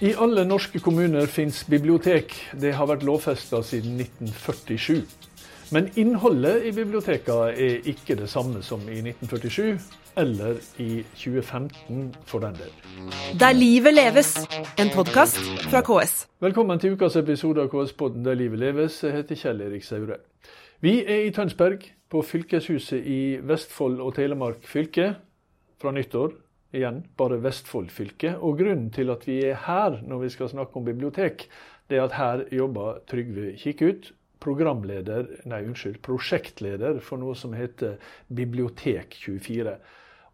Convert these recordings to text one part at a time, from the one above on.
I alle norske kommuner fins bibliotek. Det har vært lovfesta siden 1947. Men innholdet i bibliotekene er ikke det samme som i 1947, eller i 2015 for den del. Der livet leves, en podkast fra KS. Velkommen til ukas episode av KS-podden Der livet leves. Jeg heter Kjell Erik Saure. Vi er i Tønsberg, på fylkeshuset i Vestfold og Telemark fylke fra nyttår. Igjen bare Vestfold fylke. Og grunnen til at vi er her når vi skal snakke om bibliotek, det er at her jobber Trygve Kikkut, programleder, nei unnskyld, prosjektleder for noe som heter Bibliotek24.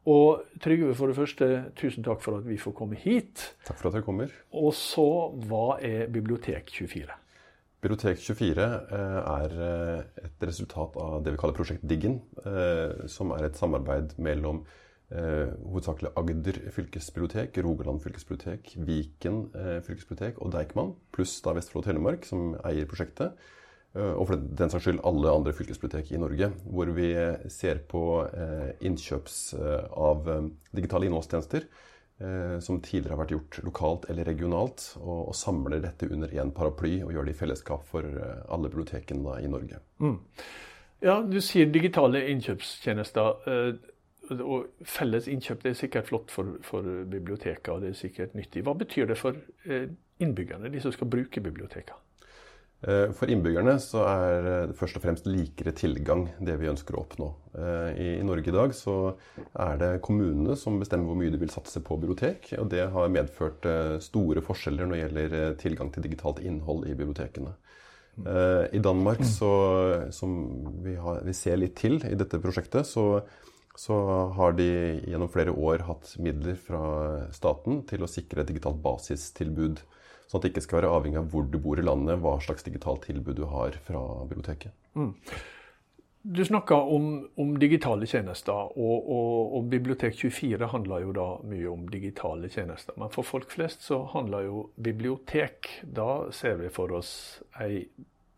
Og Trygve, for det første, tusen takk for at vi får komme hit. Takk for at jeg kommer. Og så, hva er Bibliotek24? Bibliotek24 er eh, et resultat av det vi kaller Prosjekt Diggen, eh, som er et samarbeid mellom eh, hovedsakelig Agder fylkesbibliotek, Rogaland fylkesbibliotek, Viken fylkesbibliotek og Deichman, pluss da Vestfold og Telemark, som eier prosjektet. Og for den saks skyld alle andre fylkesbibliotek i Norge. Hvor vi ser på innkjøps av digitale innholdstjenester som tidligere har vært gjort lokalt eller regionalt, og, samler dette under én paraply og gjør det i fellesskap for alle bibliotekene i Norge. Mm. Ja, Du sier digitale innkjøpstjenester. Og felles innkjøp det er sikkert flott for, for bibliotekene, og det er sikkert nyttig. Hva betyr det for innbyggerne, de som skal bruke bibliotekene? Eh, for innbyggerne så er det først og fremst likere tilgang det vi ønsker å oppnå. Eh, I Norge i dag så er det kommunene som bestemmer hvor mye de vil satse på bibliotek. Og det har medført eh, store forskjeller når det gjelder tilgang til digitalt innhold i bibliotekene. I Danmark, så, som vi, har, vi ser litt til i dette prosjektet, så, så har de gjennom flere år hatt midler fra staten til å sikre et digitalt basistilbud Sånn at det ikke skal være avhengig av hvor du bor i landet, hva slags digitalt tilbud du har fra biblioteket. Mm. Du snakka om, om, digitale tjenester, og, og, og Bibliotek24 handler jo da mye om digitale tjenester. Men for folk flest så handler jo bibliotek Da ser vi for oss ei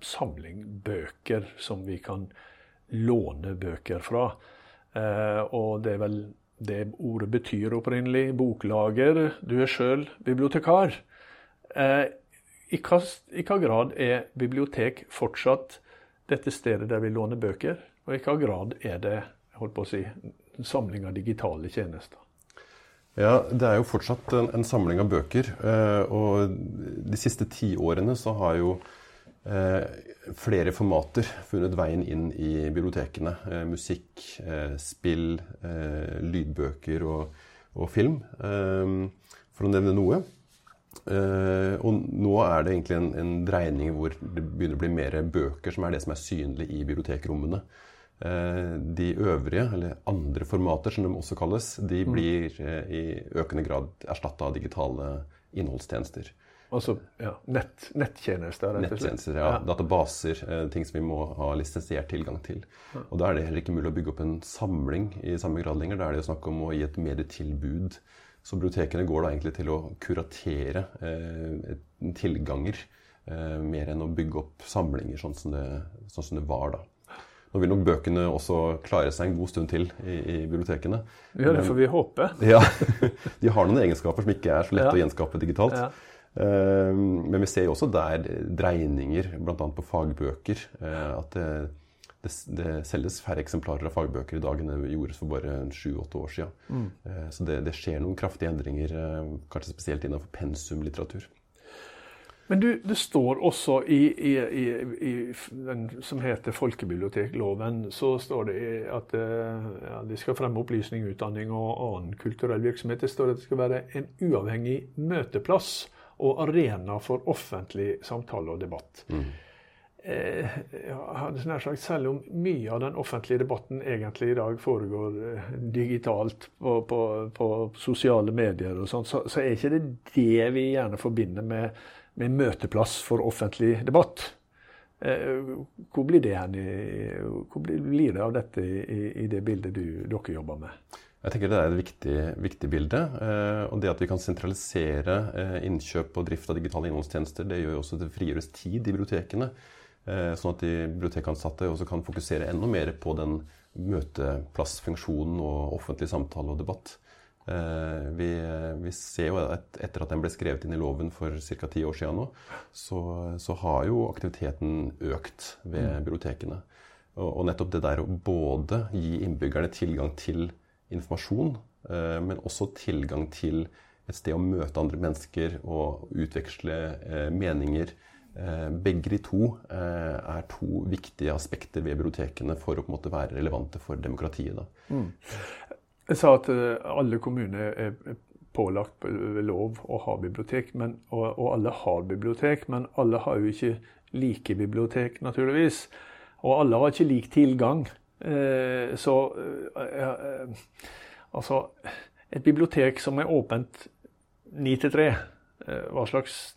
samling bøker som vi kan låne bøker fra. Eh, og det er vel det ordet betyr opprinnelig. Boklager. Du er sjøl bibliotekar. Eh, I hva, grad er bibliotek fortsatt dette stedet der vi låner bøker, og i hva grad er det holdt på å si, en samling av digitale tjenester? Ja, Det er jo fortsatt en, en samling av bøker. Eh, og de siste ti årene så har jo flere formater funnet veien inn i bibliotekene. Eh, musikk, eh, spill, eh, lydbøker og, og film, for å nevne noe. Og nå er det egentlig en, en, dreining hvor det begynner å bli mer bøker som er det som er synlig i bibliotekrommene. De øvrige, eller andre formater som de også kalles, de mm. blir i økende grad erstatta av digitale innholdstjenester. Altså ja, nett, nettjenester? rett og slett. Nettjenester, ja. ja. Databaser. ting som vi må ha lisensiert tilgang til. Ja. Og Da er det heller ikke mulig å bygge opp en samling i samme grad lenger. Da er det jo snakk om å gi et medietilbud så bibliotekene går da egentlig til å kuratere eh, tilganger eh, mer enn å bygge opp samlinger, sånn som det, sånn som det var da. Nå vil nok bøkene også klare seg en god stund til i, i bibliotekene. Ja, det får vi håpe. Ja, De har noen egenskaper som ikke er så lette ja. å gjenskape digitalt. Ja. Eh, men vi ser jo også der dreininger, bl.a. på fagbøker. Eh, at det, det, det, selges færre eksemplarer av fagbøker i dag enn det gjordes for bare sju-åtte år siden. Mm. Eh, så det, det, skjer noen kraftige endringer, kanskje spesielt innenfor pensumlitteratur. Men du, det står også i, i, i, i, den som heter folkebibliotekloven, så står det at ja, de skal fremme opplysning, utdanning og annen kulturell virksomhet. Det står at det skal være en uavhengig møteplass og arena for offentlig samtale og debatt. Mm eh, hadde sagt, Selv om mye av den offentlige debatten egentlig i dag foregår eh, digitalt på, på, på, sosiale medier, og sånt, så, så, er ikke det det vi gjerne forbinder med, med møteplass for offentlig debatt. Eh, hvor blir det, hvor blir det av dette i, i det bildet du, dere jobber med? Jeg tenker Det er et viktig, viktig bilde. Eh, og det At vi kan sentralisere eh, innkjøp og drift av digitale innholdstjenester, det gjør jo også at det frigjøres tid i bibliotekene. Eh, sånn at de bibliotekansatte også kan fokusere enda mer på den møteplassfunksjonen og offentlig samtale og debatt. Vi, vi, ser jo at etter at den ble skrevet inn i loven for ca. ti år siden nå, så, så, har jo aktiviteten økt ved mm. bibliotekene. Og, og, nettopp det der å både gi innbyggerne tilgang til informasjon, eh, men også tilgang til et sted å møte andre mennesker og utveksle eh, meninger. Eh, begge de to er to viktige aspekter ved bibliotekene for å på en måte være relevante for demokratiet. Mm. Jeg sa at alle kommuner er pålagt ved lov å ha bibliotek, men, og, og, alle har bibliotek, men alle har jo ikke like bibliotek, naturligvis. Og alle har ikke lik tilgang. Eh, så eh, altså Et bibliotek som er åpent ni til tre. Eh, hva slags,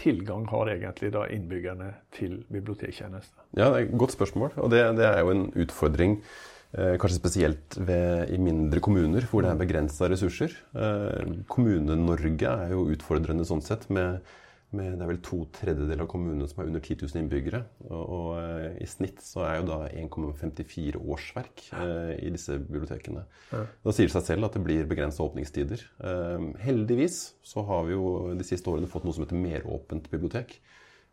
tilgang har egentlig da innbyggerne til bibliotektjenester? Ja, det er et godt spørsmål. Og det, det er jo en utfordring. Eh, kanskje spesielt ved, i mindre kommuner hvor det er begrensa ressurser. Eh, Kommune-Norge er jo utfordrende sånn sett. med med, det er vel to tredjedeler av kommunene som er under 10 000 innbyggere. Og, og uh, i snitt så er jo da 1,54 årsverk eh, i disse bibliotekene. Ja. Da sier det seg selv at det blir begrensa åpningstider. Eh, heldigvis så har vi jo de siste årene fått noe som heter meråpent bibliotek.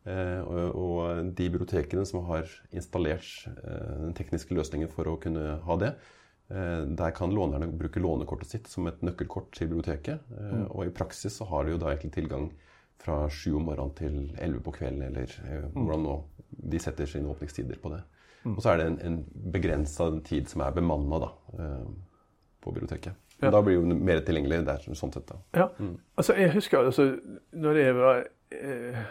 Og, og, de bibliotekene som har installert den tekniske løsningen for å kunne ha det, der kan lånerne bruke lånekortet sitt som et nøkkelkort til biblioteket. Mm. Og i praksis så har de jo da egentlig tilgang fra sju om morgenen til elleve på kvelden, eller eh, mm. hvordan nå de setter sine åpningstider på det. Mm. Og så er det en, en begrensa tid som er bemanna eh, på biblioteket. Ja. Da blir det jo mer tilgjengelig der, sånn sett. da. Ja, mm. altså jeg husker altså, når jeg var, eh,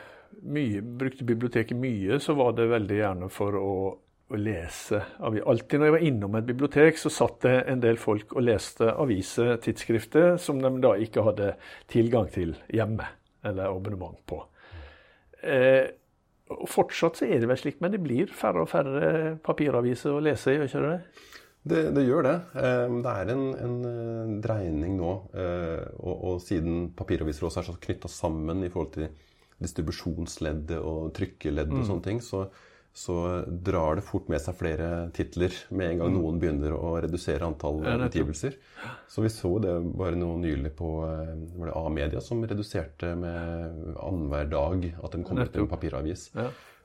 mye, brukte biblioteket mye, så var det veldig gjerne for å, å lese. Alltid når jeg var innom et bibliotek, så satt det en del folk og leste aviser, tidsskrifter, som de da ikke hadde tilgang til hjemme eller abonnement på. Eh, og Fortsatt så er det vel slik, men det blir færre og færre papiraviser å lese, gjør ikke det? Det, det gjør det. Eh, det er en, en eh, dreining nå. Eh, og, og, siden papiraviser også er så knytta sammen i forhold til distribusjonsleddet og trykkeleddet mm. og sånne ting, så, så drar det fort med seg flere titler med en gang mm. noen begynner å redusere antall utgivelser. Så vi så det bare noe nylig på eh, A-media, som reduserte med annenhver dag at den kom ut en papiravis.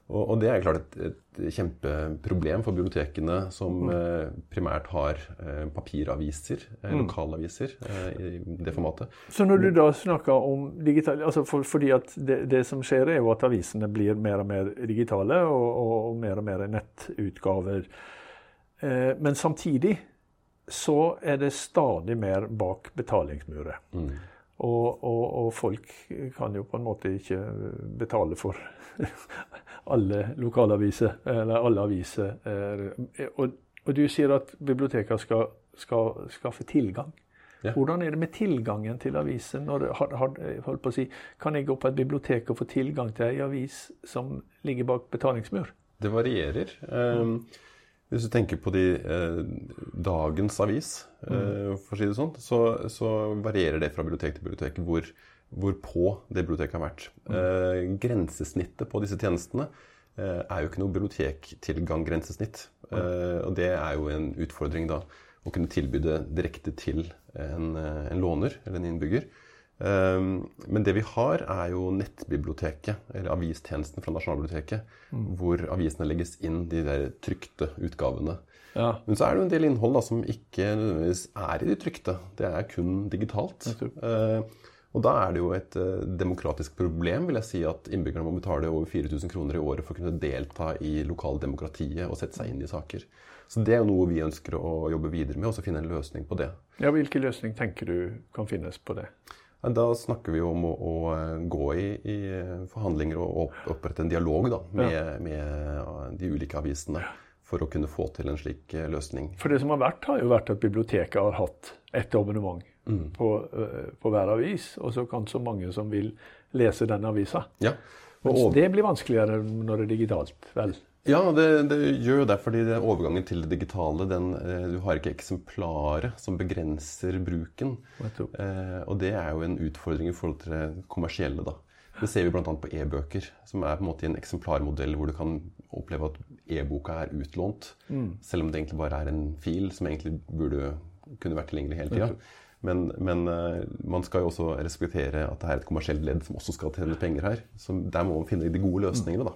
Og, og, det er klart et, et, kjempeproblem for bibliotekene, som mm. eh, primært har eh, papiraviser, eh, mm. lokalaviser, i det formatet. Så når du da snakker om digital... Altså for, fordi at det, det, som skjer, er jo at avisene blir mer og mer digitale, og, og, og mer og mer nettutgaver. Eh, men samtidig så er det stadig mer bak betalingsmurer. Mm. Og, og, og, folk kan jo på en måte ikke betale for alle lokalaviser, eller alle aviser. Og, og du sier at bibliotekene skal, skal skaffe tilgang. Ja. Hvordan er det med tilgangen til aviser? Når, har, har, på å si, kan jeg gå på et bibliotek og få tilgang til ei avis som ligger bak betalingsmur? Det varierer. Um, hvis du tenker på de, eh, dagens avis, eh, for å si det sånn, så, så, varierer det fra bibliotek til bibliotek hvor, hvor på det biblioteket har vært. Eh, grensesnittet på disse tjenestene eh, er jo ikke noe bibliotektilgang-grensesnitt. Eh, og det er jo en utfordring, da. Å kunne tilby det direkte til en, eh, en låner eller en innbygger. Men det vi har, er jo nettbiblioteket, eller avistjenesten fra Nasjonalbiblioteket, mm. hvor avisene legges inn, de der trykte utgavene. Ja. Men så er det jo en del innhold da, som ikke nødvendigvis er i de trykte. Det er kun digitalt. Uh, og da er det jo et uh, demokratisk problem vil jeg si, at innbyggerne må betale over 4000 kroner i året for å kunne delta i lokaldemokratiet og sette seg inn i saker. Så det er jo noe vi ønsker å jobbe videre med, og så finne en løsning på det. Ja, Hvilken løsning tenker du kan finnes på det? Da snakker vi om å, å eh, gå i, i, forhandlinger og opprette en dialog da, med, ja. med, de ulike avisene for å kunne få til en slik eh, løsning. For det som har vært, har jo vært at biblioteket har hatt et abonnement mm. på, eh, på, hver avis, og så kan så mange som vil lese den avisa. Ja. Og, det blir vanskeligere når det er digitalt, vel? Ja, det, det gjør jo det. fordi det overgangen til det digitale den, eh, Du har ikke eksemplaret som begrenser bruken. Eh, og det er jo en utfordring i forhold til det kommersielle. da. Det ser vi bl.a. på e-bøker, som er på en måte en eksemplarmodell hvor du kan oppleve at e-boka er utlånt, mm. selv om det egentlig bare er en fil som egentlig burde kunne vært tilgjengelig hele tida. Men, men eh, man skal jo også respektere at det er et kommersielt ledd som også skal tjene penger her. Så der må man finne de gode løsningene, da.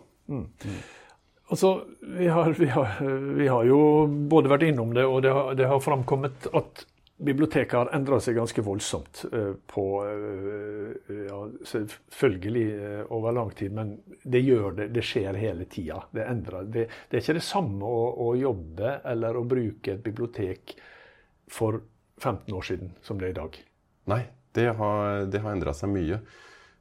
Altså, vi har, vi, har, vi har jo både vært innom det, og det har, det har framkommet at biblioteket har endra seg ganske voldsomt eh, på eh, ja, Selvfølgelig over lang tid, men det gjør det. Det skjer hele tida. Det. Det, det er ikke det samme å, å jobbe eller å bruke et bibliotek for 15 år siden som det er i dag. Nei, det har, det har endra seg mye.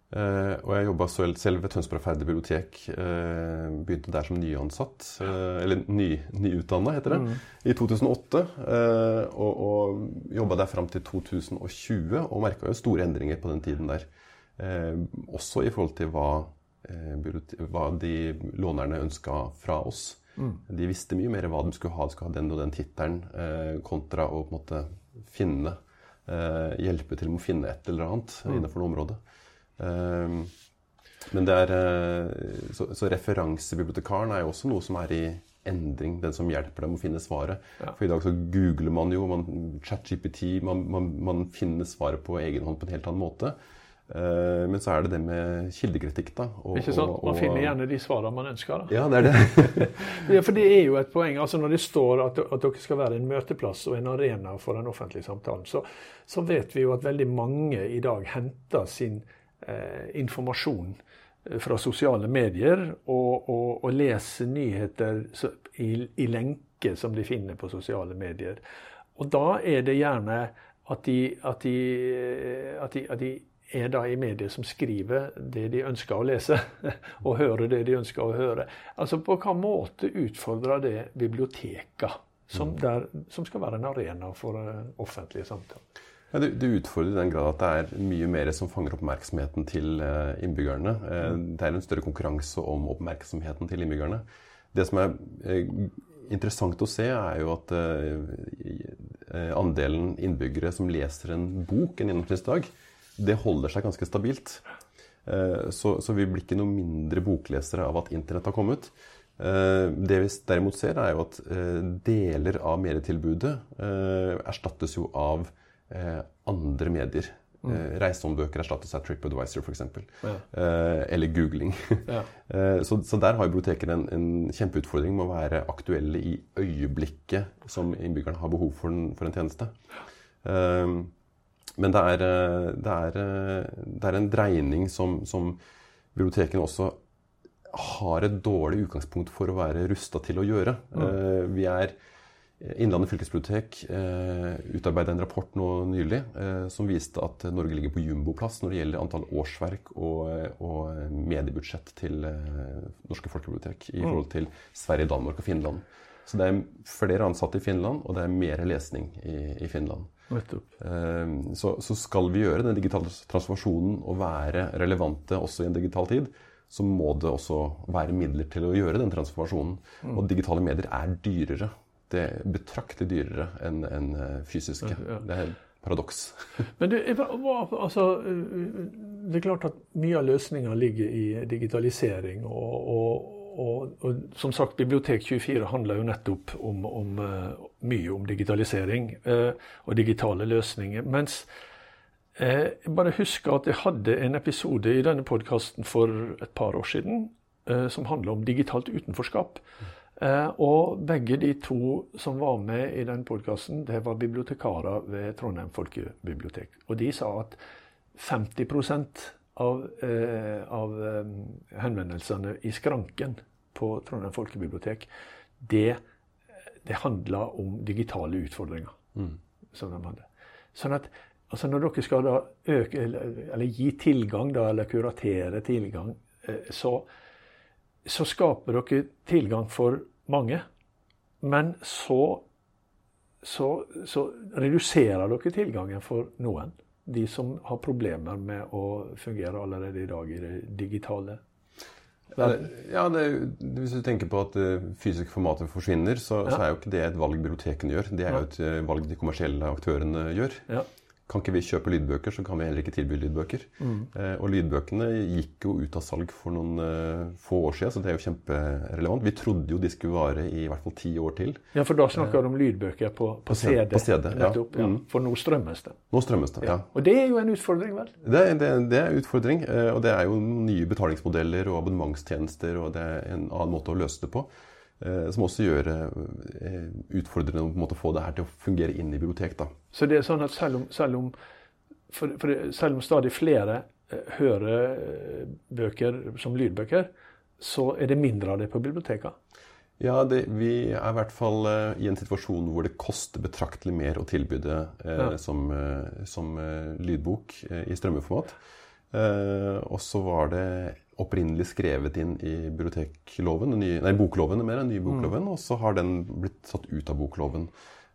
Eh, og jeg jobba selv ved Tønsberg Ferdig bibliotek. Eh, begynte der som nyansatt, eh, eller ny, nyutdanna, heter det, i 2008. eh, og og jobba der fram til 2020, og merka jo store endringer på den tiden der. Eh, også i forhold til hva, hva de lånerne ønska fra oss. De visste mye mer hva de skulle ha. De skulle ha den og den tittelen, eh, kontra å på en måte finne eh, Hjelpe til med å finne et eller annet innenfor noe område. Eh, men det er eh, Så, så referansebibliotekaren er jo også noe som er i endring. Den som hjelper dem å finne svaret. Ja. For i dag så googler man jo, man, ChatGPT, man, man, man finner svaret på egen hånd på en helt annen måte. Eh, men så er det det med kildekritikk, da. og- Ikke sant? Man og- finner gjerne de svarene man ønsker. Da. Ja, det er det. Ja, for det er jo et poeng. altså Når det står at, at dere skal være en møteplass og en arena for den offentlige samtalen, så, så vet vi jo at veldig mange i dag henter sin eh, informasjon eh, fra sosiale medier og, og, og leser nyheter i, i lenke som de finner på sosiale medier. Og da er det gjerne at de, at de, at de, at de er da i medier som skriver det de ønsker å lese, og hører det de ønsker å høre. Altså På hvilken måte utfordrer det biblioteka, som, der, som skal være en arena for eh, offentlige samtaler? Ja, det, det utfordrer i den grad at det er mye mer som fanger oppmerksomheten til eh, innbyggerne. Eh, Det er en større konkurranse om oppmerksomheten til innbyggerne. Det som er interessant å se, er jo at andelen innbyggere som leser en bok en gjennomsnittsdag, det holder seg ganske stabilt. Eh, Så, så vi blir ikke noe mindre boklesere av at internett har kommet. Eh, Det vi derimot ser, er jo at eh, deler av medietilbudet erstattes jo av andre medier. Eh, Reisehåndbøker erstattes av TripAdvisor f.eks. Ja. Eller googling. Ja. Så, så der har bibliotekene en, en kjempeutfordring med å være aktuelle i øyeblikket som innbyggerne har behov for en, for en tjeneste. Eh, men det er, eh, det, er, eh, det er en dreining som, som bibliotekene også har et dårlig utgangspunkt for å være rusta til å gjøre. Mm. Vi er Innlandet fylkesbibliotek eh, utarbeidet en rapport nå nylig eh, som viste at Norge ligger på jumboplass når det gjelder antall årsverk og, og mediebudsjett til eh, norske folkebibliotek i forhold til Sverige, Danmark og Finland. Så det er flere ansatte i Finland, og det er mer lesning i, i Finland. Nettopp. Eh, Så, så skal vi gjøre den digitale transformasjonen og være relevante også i en digital tid, så må det også være midler til å gjøre den transformasjonen. Og digitale medier er dyrere. Det er betraktelig dyrere enn en fysiske. Ja, fysiske. Det er et paradoks. Men det, er- altså, eh, det er klart at mye av løsninga ligger i digitalisering. Og, og, og, og som sagt, Bibliotek24 handler jo nettopp om, om eh, mye om digitalisering eh, og digitale løsninger. Mens eh, jeg bare husker at jeg hadde en episode i denne podkasten for et par år siden eh, som handla om digitalt utenforskap. Eh, og begge de to som var med i den podkasten, det var bibliotekarer ved Trondheim folkebibliotek. Og de sa at 50 av, eh, av eh, henvendelsene i skranken på Trondheim folkebibliotek, det, det handla om digitale utfordringer som de hadde. Sånn at altså når dere skal da øke, eller, eller gi tilgang, da, eller kuratere tilgang, eh, så, så skaper dere tilgang for mange. Men så, så, så reduserer dere tilgangen for noen. De som har problemer med å fungere allerede i dag i det digitale. Ja, det, Hvis du tenker på at det fysiske formatet forsvinner, så, så er jo ikke det et valg bibliotekene gjør. Det er jo et eh, valg de kommersielle aktørene gjør. Ja. Kan ikke vi kjøpe lydbøker, så kan vi heller ikke tilby lydbøker. Mm. Eh, og lydbøkene gikk jo ut av salg for noen eh, få år siden, så det er jo kjemperelevant. Vi trodde jo de skulle vare i hvert fall ti år til. Ja, for da snakker du om lydbøker på, på, På CD, på CD, ja. nettopp, ja. Mm. For nå strømmes det. Nå strømmes det. ja. Og det er jo en utfordring, vel? Det, det, det er en utfordring, eh, og det er jo nye betalingsmodeller og abonnementstjenester, og det er en annen måte å løse det på. Eh, Som også gjør det eh, utfordrende å på en måte få det her til å fungere inn i bibliotek. da. Så det er sånn at selv om, selv om, for, for selv om stadig flere eh, hører bøker som lydbøker, så er det mindre av det på bibliotekene. Ja, det, vi er i hvert fall i en situasjon hvor det koster betraktelig mer å tilby det eh, Ja. som, som lydbok i strømmeformat. Eh, og så var det opprinnelig skrevet inn i bibliotekloven, nye, nei, bokloven mer, enn nye bokloven, og så har den blitt satt ut av bokloven.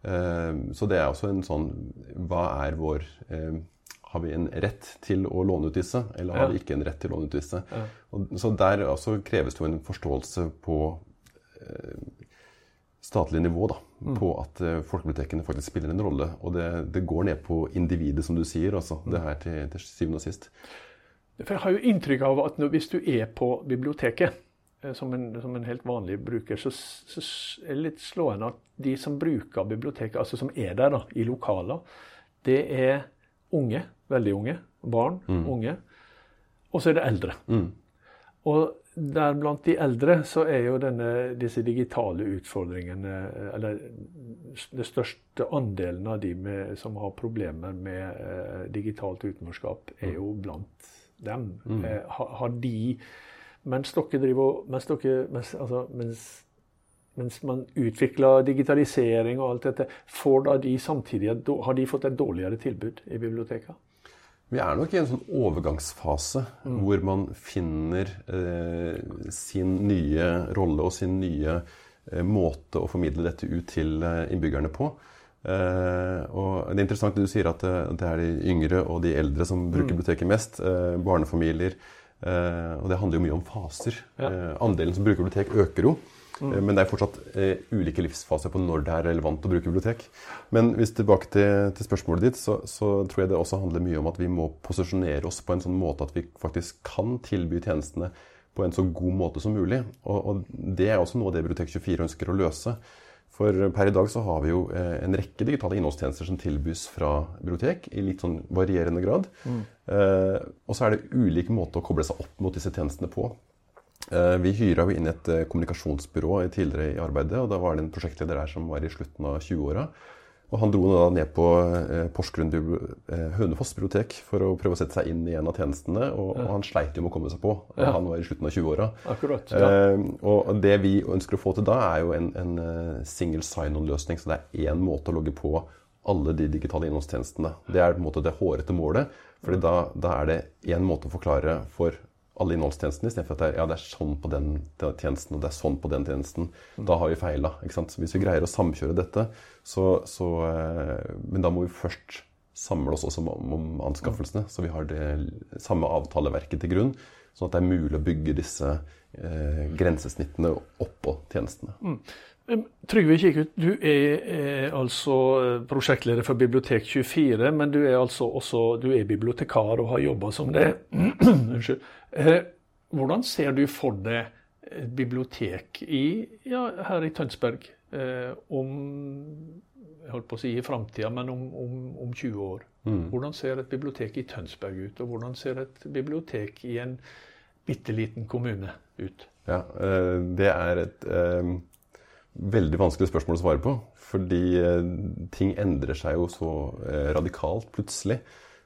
Eh, så det er også en sånn Hva er vår eh, Har vi en rett til å låne ut disse, eller har Ja. vi ikke en rett til å låne ut disse? Ja. Og, så der også kreves det jo en forståelse på eh, statlig nivå da, på at eh, folkebibliotekene faktisk spiller en rolle. Og det, det går ned på individet, som du sier, altså, det her til, til syvende og sist. For jeg har jo inntrykk av at hvis du er på biblioteket eh, som en, som en helt vanlig bruker, så, så er det litt slående at de som bruker biblioteket, altså som er der da, i lokaler, det er unge, veldig unge, barn, unge, og så er det eldre. Mm. Og der blant de eldre så er jo denne, disse digitale utfordringene Eller det største andelen av de med, som har problemer med eh, digitalt utenforskap, er jo blant dem. Eh, har, har de Mens dere driver mens, dere, mens, altså, mens, mens man utvikler digitalisering og alt dette, får da de samtidig har de fått et dårligere tilbud i biblioteket? Vi er nok i en sånn overgangsfase hvor man finner eh, sin nye rolle og sin nye eh, måte å formidle dette ut til eh, innbyggerne på. Eh, og Det er interessant det du sier at eh, det er de yngre og de eldre som bruker biblioteket mest. Eh, barnefamilier. Eh, og det handler jo mye om faser. Ja. Eh, andelen som bruker bibliotek, øker jo. Eh, Men det er fortsatt ulike livsfaser på når det er relevant å bruke bibliotek. Men hvis tilbake til, til spørsmålet ditt, så, så tror jeg det også handler mye om at vi må posisjonere oss på en sånn måte at vi faktisk kan tilby tjenestene på en så god måte som mulig. Og, og det er også noe av det Bibliotek24 ønsker å løse. For per i dag så har vi jo eh, en rekke digitale innholdstjenester som tilbys fra bibliotek i litt sånn varierende grad. Eh, og så er det ulik måte å koble seg opp mot disse tjenestene på. Eh, Vi hyra jo inn et eh, kommunikasjonsbyrå tidligere i arbeidet, og da var det en prosjektleder der som var i slutten av 20-åra. Og han dro da ned på eh, Porsgrunn eh, Hønefoss bibliotek for å prøve å sette seg inn i en av tjenestene, og, og han sleit jo med å komme seg på. Ja. Han var i slutten av 20-åra. Ja. Eh, og det vi ønsker å få til da, er jo en, en eh, single sign-on-løsning. Så det er én måte å logge på alle de digitale innholdstjenestene. Det er på en måte det hårete målet. fordi da, da er det én måte å forklare for alle innholdstjenestene, istedenfor at det er, ja, det er sånn på den, tjenesten og det er sånn på den tjenesten. Da har vi feila. hvis vi greier å samkjøre dette, så, så eh, Men da må vi først samle oss også om, om anskaffelsene, så vi har det samme avtaleverket til grunn. Sånn at det er mulig å bygge disse eh, grensesnittene oppå tjenestene. Mm. Trygve Kikut, du er, er altså eh, prosjektleder for Bibliotek24, men du er altså også du er bibliotekar og har jobba som det. Unnskyld. Eh, hvordan ser du for deg et bibliotek i, ja, her i Tønsberg eh, om jeg holdt på å si i framtida, men om, om, om 20 år? Hvordan ser et bibliotek i Tønsberg ut, og hvordan ser et bibliotek i en bitte liten kommune ut? Ja, eh, det er et eh, veldig vanskelig spørsmål å svare på. Fordi ting endrer seg jo så radikalt plutselig.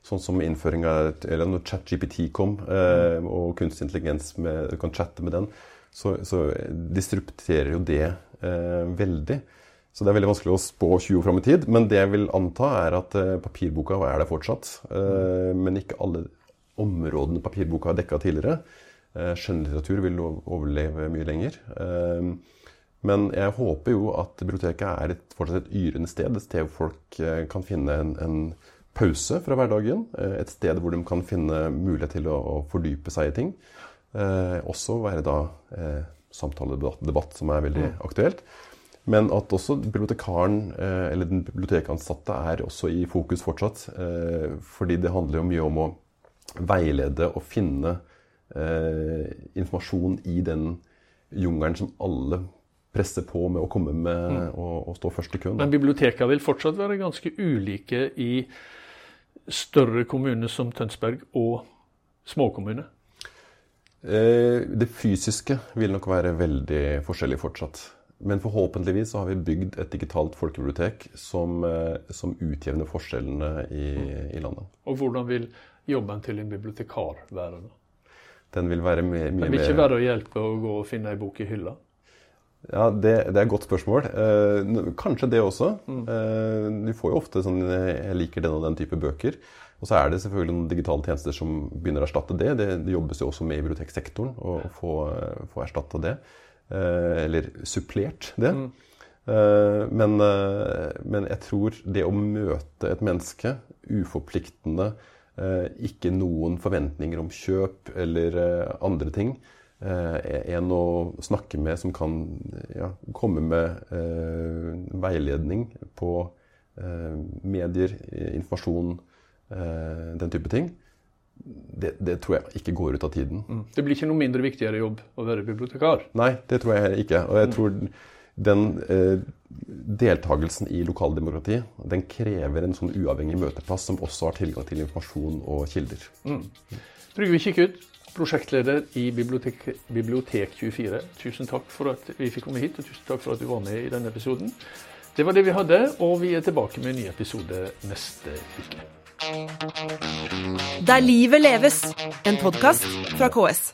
Sånn som innføringa eller når ChatGPT kom, eh, og kunstig intelligens med, du kan chatte med den, så, så disrupterer jo det eh, veldig. Så det er veldig vanskelig å spå 20 år fram i tid. Men det jeg vil anta, er at eh, papirboka er der fortsatt. Eh, men ikke alle områdene papirboka har dekka tidligere. Eh, Skjønnlitteratur vil overleve mye lenger. Eh, Men jeg håper jo at biblioteket er et, fortsatt et yrende sted. Et sted hvor folk kan finne en, en pause fra hverdagen. eh, Et sted hvor de kan finne mulighet til å, å fordype seg i ting. Eh, også være da eh, samtaledebatt, debatt som er veldig aktuelt. Men at også bibliotekaren, eh, eller den bibliotekansatte, er også i fokus fortsatt. Eh, fordi det handler jo mye om å veilede og finne eh, informasjon i den jungelen som alle presser på med å komme med og, og stå først i køen. Men bibliotekene vil fortsatt være ganske ulike i større kommune som Tønsberg og småkommuner? Eh, det fysiske vil nok være veldig forskjellig fortsatt. Men forhåpentligvis så har vi bygd et digitalt folkebibliotek som, eh, som utjevner forskjellene i, i, landet. Og hvordan vil jobben til en bibliotekar være? da? Den vil være mye, mye Den vil ikke være å hjelpe å gå og finne ei bok i hylla? Ja, det, det, er et godt spørsmål. Eh, kanskje det også. Mm. Eh, du får jo ofte sånn Jeg liker den og den type bøker. Og så er det selvfølgelig noen digitale tjenester som begynner å erstatte det. Det, det jobbes jo også med i biblioteksektoren å få, få erstatta det. Eh, eller supplert det. Mm. Eh, men, eh, men, jeg tror det å møte et menneske uforpliktende, eh, ikke noen forventninger om kjøp eller andre ting, en å snakke med som kan ja, komme med eh, veiledning på eh, medier, informasjon, Eh, den type ting, det, det, tror jeg ikke går ut av tiden. Mm. Det blir ikke noe mindre viktigere jobb å være bibliotekar? Nei, det tror jeg ikke. Og jeg tror den eh, deltakelsen i lokaldemokrati den krever en sånn uavhengig møteplass som også har tilgang til informasjon og kilder. Mm. Trygve Kikkut, prosjektleder i Bibliotek, Bibliotek24. Tusen takk for at vi fikk komme hit, og tusen takk for at du var med i denne episoden. Det var det vi hadde, og vi er tilbake med en ny episode neste uke. Der livet leves, en podkast fra KS.